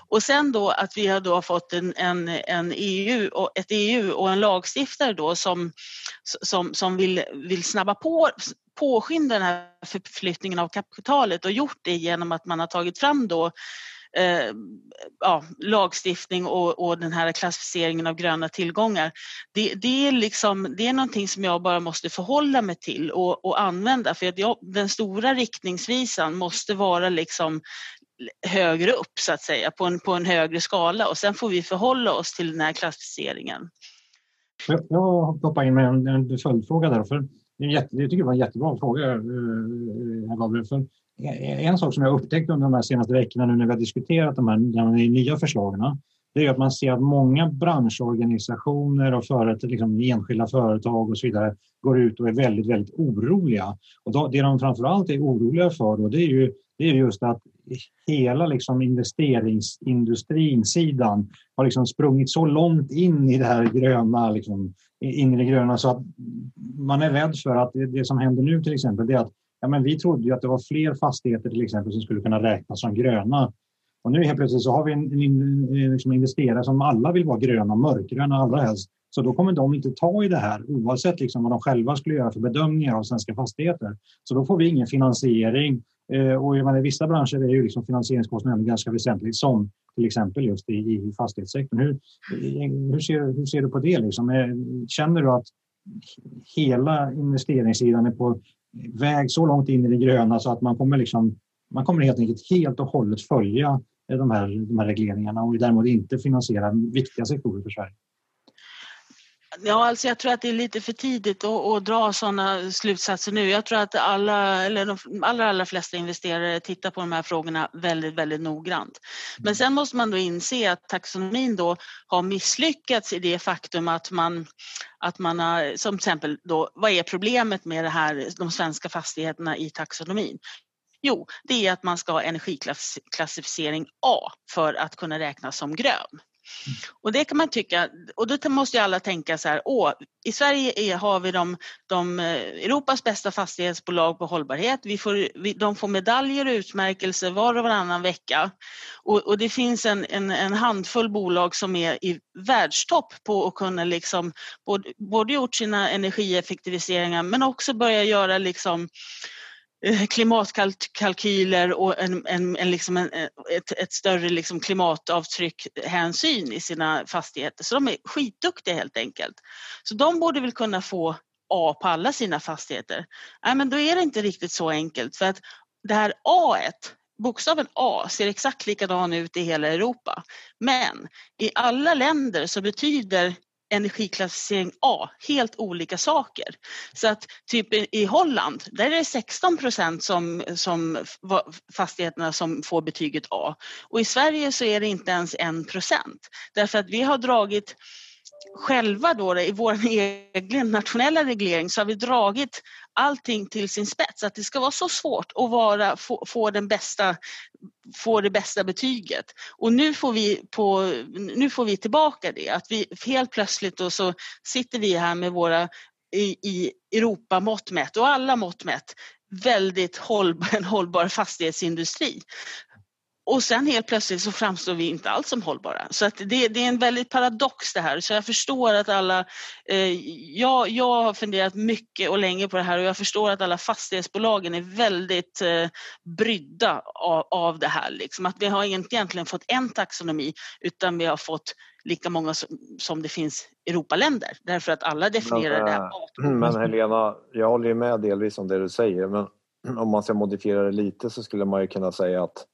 Och sen då att vi har då fått en, en, en EU och ett EU och en lagstiftare då som, som, som vill, vill snabba på påskynda den här förflyttningen av kapitalet och gjort det genom att man har tagit fram då eh, ja, lagstiftning och, och, den här klassificeringen av gröna tillgångar. Det, det, är liksom, det är någonting som jag bara måste förhålla mig till och, och använda för att jag, den stora riktningsvisan måste vara liksom högre upp så att säga, på en, på en högre skala och sen får vi förhålla oss till den här klassificeringen. Jag hoppar in med en, en följdfråga där. Jag tycker det var en jättebra fråga, eh, eh, herr Gabriel. För en sak som jag upptäckt under de här senaste veckorna nu när vi har diskuterat de här, de nya förslagen det är att man ser att många branschorganisationer och företag, liksom enskilda företag och så vidare går ut och är väldigt, väldigt oroliga. Och då, det de framförallt är oroliga för då, det är ju det är just att hela liksom investeringsindustrisidan har liksom sprungit så långt in i det här gröna, liksom, in i det gröna så att man är rädd för att det, det som händer nu till exempel det är att ja, men vi trodde ju att det var fler fastigheter till exempel som skulle kunna räknas som gröna. Och nu helt plötsligt så har vi en, en, en liksom investerare som alla vill vara gröna, mörkgröna allra helst. Så då kommer de inte ta i det här oavsett liksom vad de själva skulle göra för bedömningar av svenska fastigheter. Så då får vi ingen finansiering. Eh, och I vissa branscher är ju liksom finansieringskostnaden ganska väsentlig som till exempel just i, i fastighetssektorn. Hur, hur, ser, hur ser du på det? Liksom? Eh, känner du att hela investeringssidan är på väg så långt in i det gröna så att man kommer, liksom, man kommer helt enkelt helt och hållet följa de här, de här regleringarna och däremot inte finansiera viktiga sektorer för Sverige? Ja, alltså jag tror att det är lite för tidigt att, att dra sådana slutsatser nu. Jag tror att alla, eller de allra, allra flesta investerare tittar på de här frågorna väldigt, väldigt noggrant. Men sen måste man då inse att taxonomin då har misslyckats i det faktum att man, att man har, som till exempel då, vad är problemet med det här, de svenska fastigheterna i taxonomin? Jo, det är att man ska ha energiklassificering A för att kunna räknas som grön. Och det kan man tycka, och då måste ju alla tänka så här, åh, i Sverige är, har vi de, de eh, Europas bästa fastighetsbolag på hållbarhet. Vi får, vi, de får medaljer och utmärkelser var och varannan vecka. Och, och det finns en, en, en, handfull bolag som är i världstopp på att kunna liksom både, både gjort sina energieffektiviseringar men också börja göra liksom Eh, klimatkalkyler och en, en, en, liksom en ett, ett, större liksom klimatavtryck hänsyn i sina fastigheter. Så de är skitduktiga helt enkelt. Så de borde väl kunna få A på alla sina fastigheter. Nej, men då är det inte riktigt så enkelt för att det här A, bokstaven A ser exakt likadan ut i hela Europa. Men i alla länder så betyder energiklassificering A, helt olika saker. Så att typ i Holland, där är det 16 procent som, som fastigheterna som får betyget A. Och i Sverige så är det inte ens 1 procent. Därför att vi har dragit själva då i vår egen nationella reglering så har vi dragit allting till sin spets. Att det ska vara så svårt att vara, få, få, den bästa, få det bästa betyget. Och nu får, vi på, nu får vi tillbaka det. Att vi helt plötsligt då så sitter vi här med våra i, i Europa mått mätt och alla mått mätt väldigt hållbar, en hållbar fastighetsindustri. Och sen helt plötsligt så framstår vi inte alls som hållbara. Så att det, det är en väldigt paradox det här. Så jag förstår att alla, eh, jag, jag har funderat mycket och länge på det här och jag förstår att alla fastighetsbolagen är väldigt eh, brydda av, av det här. Liksom. Att vi har inte egentligen fått en taxonomi utan vi har fått lika många som, som det finns Europaländer därför att alla definierar men, det här. Eh, men Helena, jag håller ju med delvis om det du säger men om man ska modifiera det lite så skulle man ju kunna säga att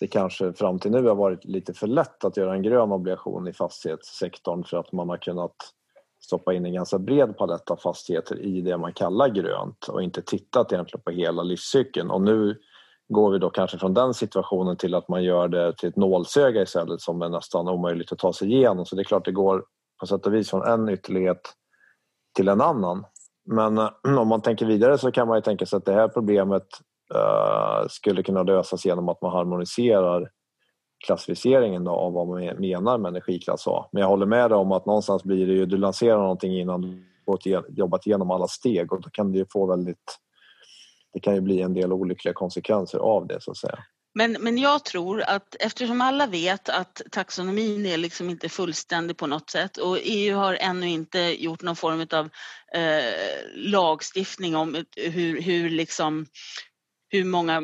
det kanske fram till nu har varit lite för lätt att göra en grön obligation i fastighetssektorn för att man har kunnat stoppa in en ganska bred palett av fastigheter i det man kallar grönt och inte tittat egentligen på hela livscykeln. Och nu går vi då kanske från den situationen till att man gör det till ett nålsöga istället som är nästan omöjligt att ta sig igenom. Så det är klart det går på sätt och vis från en ytterlighet till en annan. Men eh, om man tänker vidare så kan man ju tänka sig att det här problemet Eh, skulle kunna lösas genom att man harmoniserar klassificeringen då, av vad man menar med energiklass A. Men jag håller med dig om att någonstans blir det ju, du lanserar någonting innan du jobbat igenom alla steg och då kan det ju få väldigt det kan ju bli en del olyckliga konsekvenser av det så att säga. Men, men jag tror att eftersom alla vet att taxonomin är liksom inte fullständig på något sätt och EU har ännu inte gjort någon form av eh, lagstiftning om hur, hur, liksom, hur många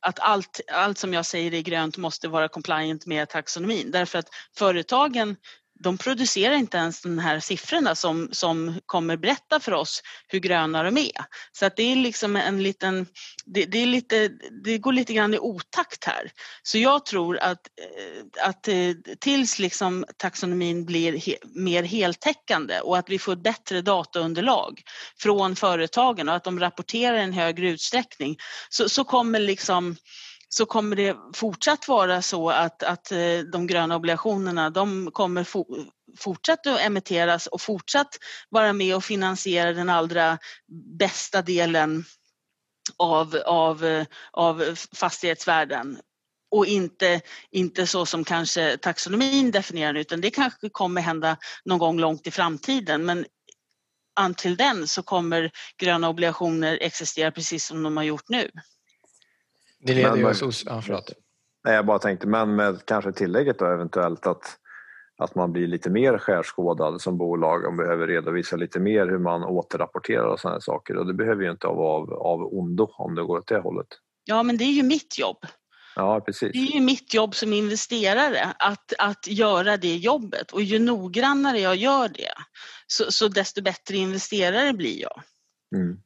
att allt, allt som jag säger är grönt måste vara compliant med taxonomin. Därför att företagen de producerar inte ens de här siffrorna som, som kommer berätta för oss hur gröna de är. Så att det är liksom en liten, det, det, är lite, det går lite grann i otakt här. Så jag tror att, eh, att eh, tills liksom taxonomin blir he, mer heltäckande och att vi får ett bättre dataunderlag från företagen och att de rapporterar i en högre utsträckning så, så kommer liksom så kommer det fortsatt vara så att, att eh, de gröna obligationerna de kommer for, fortsatt att emitteras och fortsatt vara med och finansiera den allra bästa delen av, av, eh, av fastighetsvärden och inte, inte så som kanske taxonomin definierar utan det kanske kommer hända någon gång långt i framtiden men antill den så kommer gröna obligationer existera precis som de har gjort nu. Det leder ju oss... Ja, förlåt. Nej, jag bara tänkte, men med kanske tillägget då eventuellt att, att man blir lite mer skärskådad som bolag och behöver redovisa lite mer hur man återrapporterar och sådana saker. Och det behöver ju inte vara av, av ondo om det går åt det hållet. Ja, men det är ju mitt jobb. Ja, precis. Det är ju mitt jobb som investerare att, att göra det jobbet och ju noggrannare jag gör det så, så desto bättre investerare blir jag. Mm.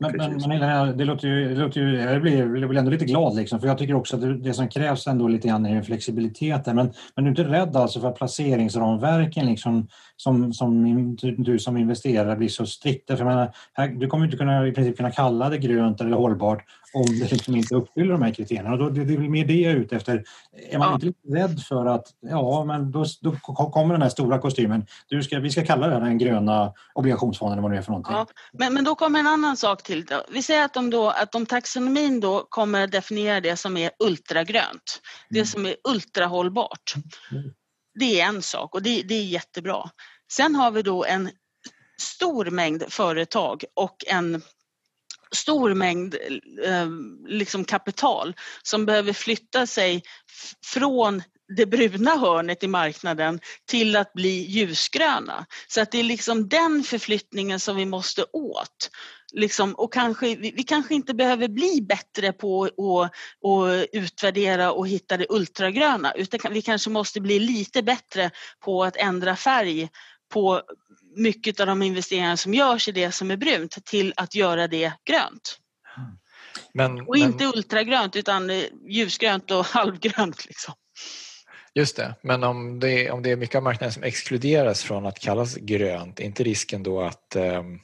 Men, men, men det låter ju, det låter ju, jag blir, jag blir ändå lite glad liksom, för jag tycker också att det, det som krävs ändå lite grann är en flexibilitet. Men, men du är inte rädd alltså för att placeringsramverken liksom, som, som du som investerare blir så strikta? För menar, här, du kommer inte kunna, i princip kunna kalla det grönt eller hållbart om det liksom inte uppfyller de här kriterierna. Och då, det, det är mer det jag är ute efter. Är man ja. inte lite rädd för att ja, men då, då kommer den här stora kostymen. Du ska, vi ska kalla här den gröna obligationsfonden eller vad det är för någonting. Ja, men, men då kommer en annan sak till. Då. Vi säger att de, då, att de taxonomin då kommer definiera det som är ultragrönt. Det mm. som är ultrahållbart. Mm. Det är en sak och det, det är jättebra. Sen har vi då en stor mängd företag och en stor mängd eh, liksom kapital som behöver flytta sig från det bruna hörnet i marknaden till att bli ljusgröna. Så att det är liksom den förflyttningen som vi måste åt. Liksom, och kanske, vi, vi, kanske inte behöver bli bättre på att utvärdera och hitta det ultragröna utan vi kanske måste bli lite bättre på att ändra färg på mycket av de investeringar som görs i det som är brunt till att göra det grönt. Men, och inte men, ultragrönt utan ljusgrönt och halvgrönt. Liksom. Just det, men om det, är, om det är mycket av marknaden som exkluderas från att kallas grönt, är inte risken då att ehm,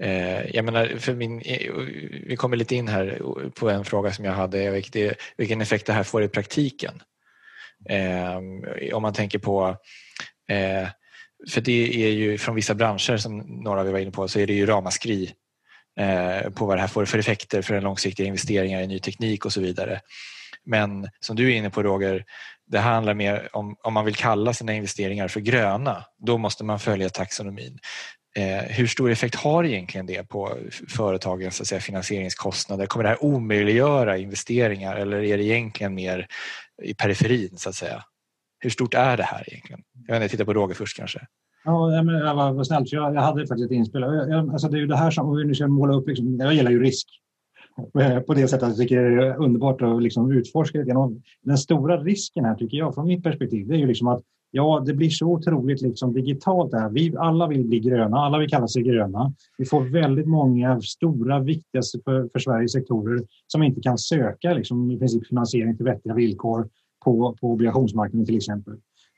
eh, jag menar, för min, vi kommer lite in här på en fråga som jag hade, vilken, vilken effekt det här får i praktiken. Eh, om man tänker på eh, för det är ju från vissa branscher som några vi var inne på så är det ju ramaskri eh, på vad det här får för effekter för den långsiktiga investeringar i ny teknik och så vidare. Men som du är inne på Roger, det handlar mer om om man vill kalla sina investeringar för gröna, då måste man följa taxonomin. Eh, hur stor effekt har egentligen det på företagens så att säga, finansieringskostnader? Kommer det här omöjliggöra investeringar eller är det egentligen mer i periferin så att säga? Hur stort är det här egentligen? Jag vet inte, titta på Roger först kanske. Ja, men jag var, var snällt, jag, jag hade faktiskt ett inspel. Jag, jag, alltså det är ju det här som, om vi nu ska måla upp, liksom, jag gillar ju risk eh, på det sättet att jag tycker det är underbart att liksom utforska det. Den stora risken här tycker jag från mitt perspektiv det är ju liksom att ja, det blir så otroligt liksom digitalt där. Vi alla vill bli gröna, alla vill kalla sig gröna. Vi får väldigt många stora, viktigaste för, för Sveriges sektorer som inte kan söka liksom, i princip finansiering till vettiga villkor på, på obligationsmarknaden till exempel.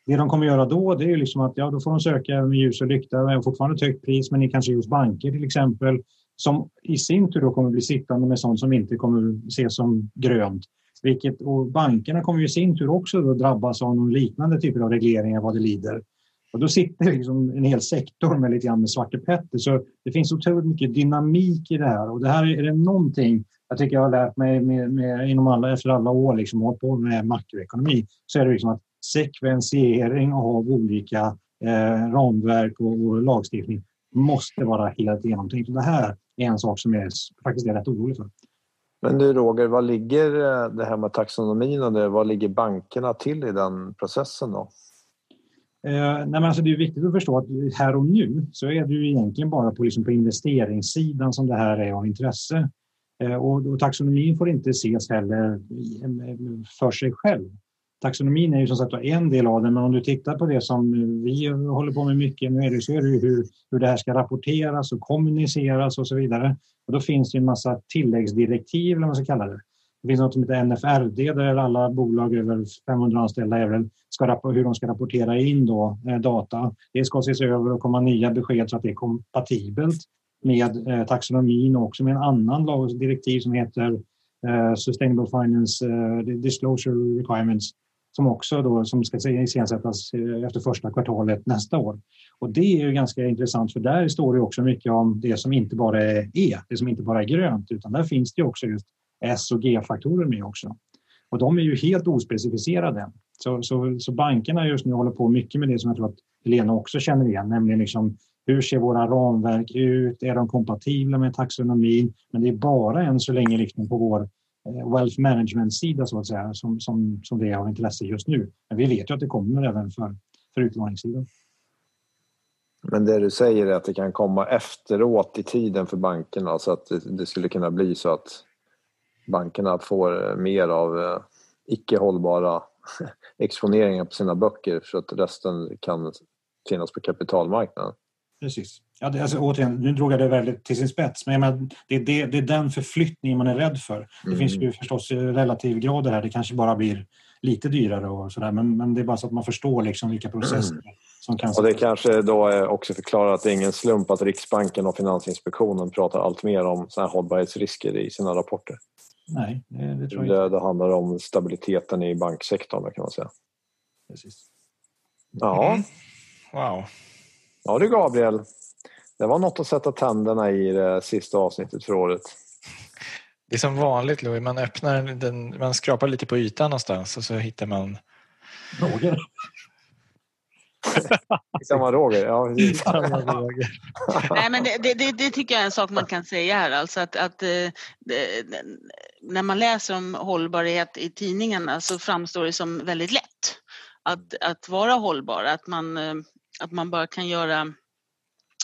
Det de kommer göra då det är liksom att ja, då får de söka med ljus och lykta, och fortfarande ett högt pris, men kanske hos banker till exempel, som i sin tur då kommer bli sittande med sånt som inte kommer ses som grönt. Vilket, och bankerna kommer i sin tur också då drabbas av någon liknande typer av regleringar vad det lider. Och då sitter liksom en hel sektor med lite grann med Svarte Petter. Så det finns otroligt mycket dynamik i det här och det här är det någonting jag tycker jag har lärt mig med, med, inom alla, efter alla år liksom, hållit på med makroekonomi så är det liksom att sekventiering av olika eh, ramverk och, och, lagstiftning måste vara helt genomtänkt. det här är en sak som jag faktiskt är rätt orolig för. Men du Roger, vad ligger eh, det här med taxonomin och det, vad ligger bankerna till i den processen då? Eh, nej men alltså det är viktigt att förstå att här och nu så är det ju egentligen bara på, liksom på investeringssidan som det här är av intresse. Eh, och, och taxonomin får inte ses heller för sig själv. Taxonomin är ju som sagt en del av det, men om du tittar på det som vi håller på med mycket nu är det, så är det hur, hur det här ska rapporteras och kommuniceras och så vidare. Och då finns det en massa tilläggsdirektiv, eller vad man ska kalla det. Det finns något som heter NFRD där alla bolag över 500 anställda även ska, hur de ska rapportera in då, eh, data. Det ska ses över och komma nya besked så att det är kompatibelt med eh, taxonomin och också med en annan alltså direktiv som heter eh, Sustainable Finance eh, Disclosure Requirements som också då, som ska iscensättas eh, efter första kvartalet nästa år. Och det är ju ganska intressant för där står det också mycket om det som inte bara är E, det som inte bara är grönt, utan där finns det också just S och G-faktorer med också. Och de är ju helt ospecificerade. Så, så, så bankerna just nu håller på mycket med det som jag tror att Helena också känner igen, nämligen liksom hur ser våra ramverk ut? Är de kompatibla med taxonomin? Men det är bara än så länge liksom på vår eh, wealth management-sida så att säga som, som, som det är av intresse just nu. Men vi vet ju att det kommer även för, för utlåningssidan. Men det du säger är att det kan komma efteråt i tiden för bankerna så att det, det skulle kunna bli så att bankerna får eh, mer av eh, icke hållbara exponeringar på sina böcker så att resten kan finnas på kapitalmarknaden. Precis. Ja, det, alltså, återigen, nu drog jag det väldigt till sin spets, men menar, det, är det, det är den förflyttningen man är rädd för. Det mm. finns ju förstås relativgrader här, det kanske bara blir lite dyrare och sådär, men, men det är bara så att man förstår liksom vilka processer mm. som kan... Och det kanske då också förklarar att det är ingen slump att Riksbanken och Finansinspektionen pratar allt mer om såna här hållbarhetsrisker i sina rapporter. Nej, det, det tror jag inte. Det, det handlar om stabiliteten i banksektorn kan man säga. Precis. Ja. Mm. Wow. Ja du Gabriel, det var något att sätta tänderna i det sista avsnittet för året. Det är som vanligt Louis, man öppnar den, man skrapar lite på ytan någonstans och så hittar man Roger. Hittar man Roger? Ja, Roger. Nej, men det, det, det, tycker jag är en sak man kan säga här. Alltså att, att det, när man läser om hållbarhet i tidningarna så framstår det som väldigt lätt att, att vara hållbar. Att man, att man bara kan göra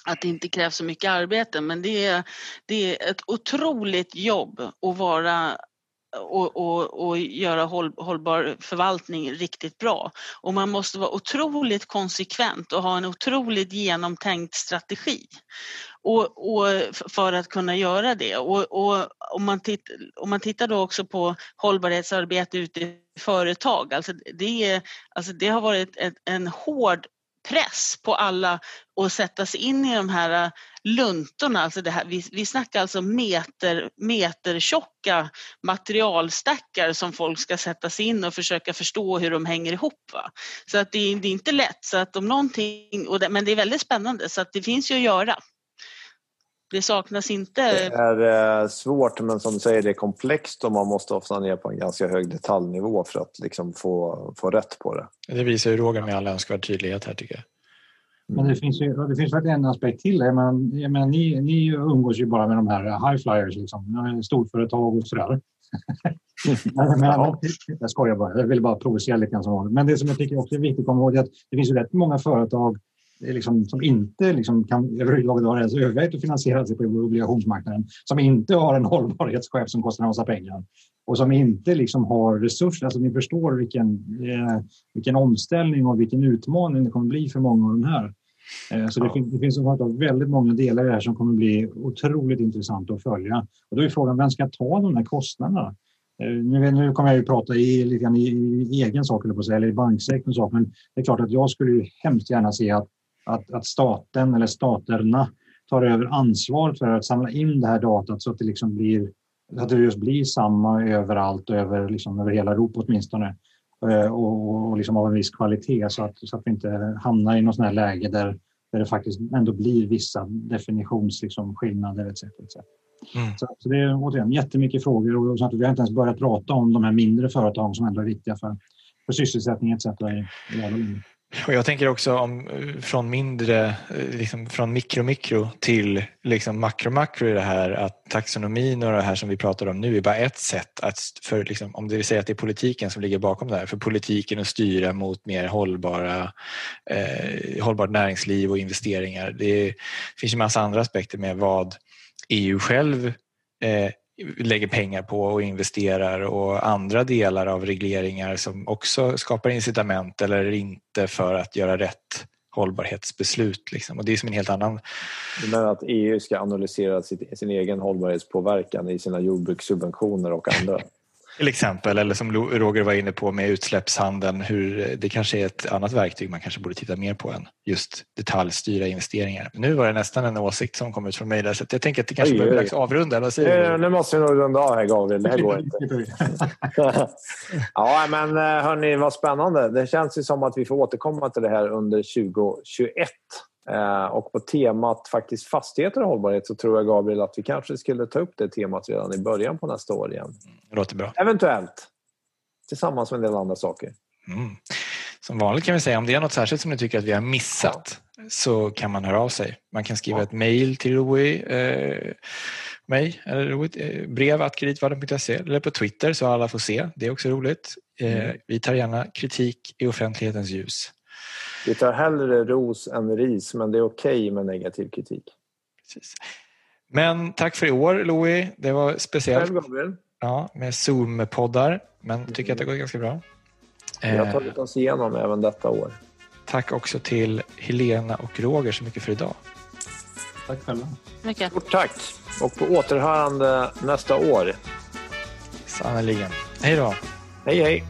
att det inte krävs så mycket arbete men det är, det är ett otroligt jobb att vara och, och, och göra håll, hållbar förvaltning riktigt bra. Och man måste vara otroligt konsekvent och ha en otroligt genomtänkt strategi. Och, och för att kunna göra det. Och, och om, man titt, om man tittar då också på hållbarhetsarbete ute i företag, alltså det, alltså det har varit ett, en hård press på alla att sätta sig in i de här äh, luntorna. Alltså det här, vi, vi snackar alltså meter, metertjocka materialstackar som folk ska sätta sig in och försöka förstå hur de hänger ihop. Va? Så att det, det är inte lätt, så att om någonting, och det, men det är väldigt spännande så att det finns ju att göra. Det saknas inte... Det är eh, svårt men som du säger det är komplext och man måste ofta ner på en ganska hög detaljnivå för att liksom få, få rätt på det. Det visar ju Roger med all önskvärd tydlighet här tycker jag. Men det finns, ju, det finns faktiskt en aspekt till. Men, men ni, ni umgås ju bara med de här high flyers, liksom. storföretag och sådär. men, men, jag skojar bara, jag vill bara provocera lite grann. Men det som jag tycker också är viktigt att komma ihåg är att det finns ju rätt många företag liksom, som inte liksom, kan överhuvudtaget ha ens övervägt att finansiera sig på obligationsmarknaden, som inte har en hållbarhetschef som kostar en massa pengar och som inte liksom har resurser. Alltså, ni förstår vilken, eh, vilken omställning och vilken utmaning det kommer bli för många av de här. Eh, så det, finns, det finns väldigt många delar i det här som kommer bli otroligt intressant att följa. Och då är frågan, vem ska ta de här kostnaderna? Eh, nu, nu kommer jag ju prata i, lite i, i egen sak, eller, på sig, eller i banksektorns sak, men det är klart att jag skulle ju hemskt gärna se att att, att staten eller staterna tar över ansvaret för att samla in det här datat så att det liksom blir att det just blir samma överallt över, liksom, över hela Europa åtminstone. Eh, och, och liksom av en viss kvalitet så att, så att vi inte hamnar i något sånt här läge där, där det faktiskt ändå blir vissa definitionsskillnader liksom, etc, etc. Mm. Så, så, det är återigen jättemycket frågor och så att vi har inte ens börjat prata om de här mindre företagen som ändå är viktiga för, för sysselsättning etc. i, i och jag tänker också om eh, från mindre, eh, liksom från mikro mikro till liksom makro makro i det här att taxonomin och det här som vi pratar om nu är bara ett sätt att, för liksom, om det vill säga att det är politiken som ligger bakom det här, för politiken att styra mot mer hållbara, eh, hållbart näringsliv och investeringar. Det finns ju massa andra aspekter med vad EU själv eh, lägger pengar på och investerar och andra delar av regleringar som också skapar incitament eller inte för att göra rätt hållbarhetsbeslut. Liksom. Och det är som en helt annan... Du menar att EU ska analysera sitt, sin egen hållbarhetspåverkan i sina jordbrukssubventioner och andra? Till exempel, eller som Roger var inne på med utsläppshandeln, hur det kanske är ett annat verktyg man kanske borde titta mer på än just detaljstyra investeringar. Nu var det nästan en åsikt som kom ut från mig där, så jag tänker att det kanske börjar bli dags att avrunda. Vad säger du? Nu måste vi nog runda av här Gabriel, det här går inte. ja, men eh, hörni, vad spännande. Det känns ju som att vi får återkomma till det här under 2021. Eh, och på temat faktiskt fastigheter och hållbarhet så tror jag Gabriel att vi kanske skulle ta upp det temat redan i början på nästa år igen. Det låter bra. Eventuellt. Tillsammans med en del andra saker. Mm. Som vanligt kan vi säga om det är något särskilt som ni tycker att vi har missat ja. så kan man höra av sig. Man kan skriva ja. ett mejl till Louis, eh, mig, eller eh, brev kreditvärden.se eller på Twitter så alla får se. Det är också roligt. Eh, mm. Vi tar gärna kritik i offentlighetens ljus. Vi tar hellre ros än ris, men det är okej okay med negativ kritik. Precis. Men tack för i år, Louis. Det var speciellt. Själv, Gabriel. Ja, med Zoom-poddar, men tycker att det gått ganska bra. Vi har tagit oss igenom även detta år. Tack också till Helena och Roger så mycket för idag. Tack själva. Mycket. Stort tack. Och på återhörande nästa år. Sannerligen. Hej då. Hej, hej.